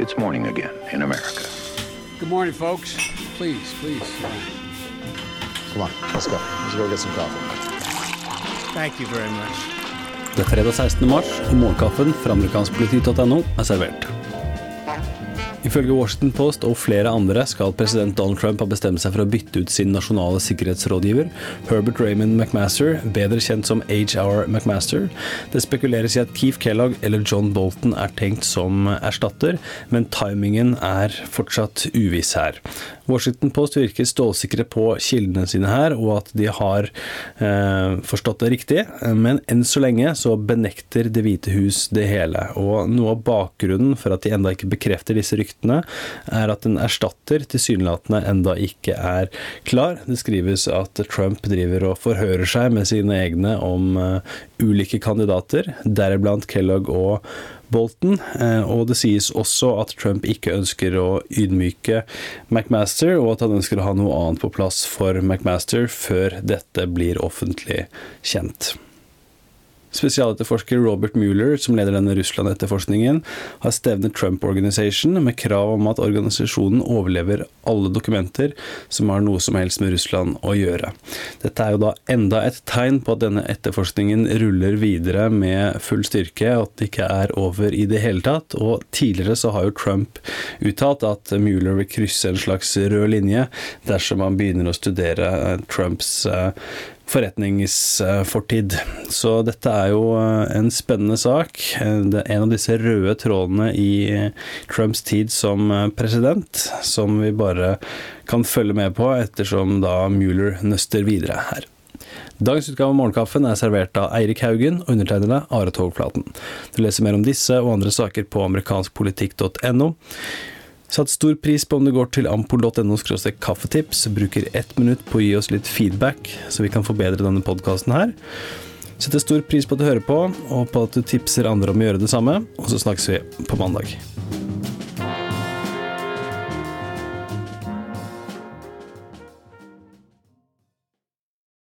It's morning again in America. Good morning, folks. Please, please. Come on, let's go. Let's go get some coffee. Thank you very much. Det er fredag 16. mars, og morgenkaffen fra amerikanskpoliti.no er servert. Ifølge Washington Post og flere andre skal president Donald Trump ha bestemt seg for å bytte ut sin nasjonale sikkerhetsrådgiver, Herbert Raymond McMaster, bedre kjent som H.R. McMaster. Det spekuleres i at Keith Kellogg eller John Bolton er tenkt som erstatter, men timingen er fortsatt uviss her. Washington Post virker stålsikre på kildene sine her, og at de har eh, forstått det riktig, men enn så lenge så benekter Det hvite hus det hele. Og noe av bakgrunnen for at de enda ikke bekrefter disse ryktene, er at en erstatter tilsynelatende enda ikke er klar. Det skrives at Trump driver og forhører seg med sine egne om uh, ulike kandidater, deriblant Kellogg og Bolton, eh, og det sies også at Trump ikke ønsker å ydmyke McMaster, og at han ønsker å ha noe annet på plass for McMaster før dette blir offentlig kjent. Spesialetterforsker Robert Mueller, som leder denne Russland-etterforskningen, har stevnet Trump Organization med krav om at organisasjonen overlever alle dokumenter som har noe som helst med Russland å gjøre. Dette er jo da enda et tegn på at denne etterforskningen ruller videre med full styrke, og at det ikke er over i det hele tatt. Og tidligere så har jo Trump uttalt at Mueller vil krysse en slags rød linje dersom han begynner å studere Trumps uh, forretningsfortid. Så dette er jo eh, en spennende sak. Det er en av disse røde trådene i Trumps tid som eh, president, som vi bare kan følge med på, ettersom da Mueller nøster videre her. Dagens utgave av Morgenkaffen er servert av Eirik Haugen og undertegnede Are Togflaten. Du leser mer om disse og andre saker på amerikanskpolitikk.no. Satt stor pris på om du går til ampol.no kaffetips, bruker ett minutt på å gi oss litt feedback, så vi kan forbedre denne podkasten her. Setter stor pris på at du hører på, og på at du tipser andre om å gjøre det samme, og så snakkes vi på mandag.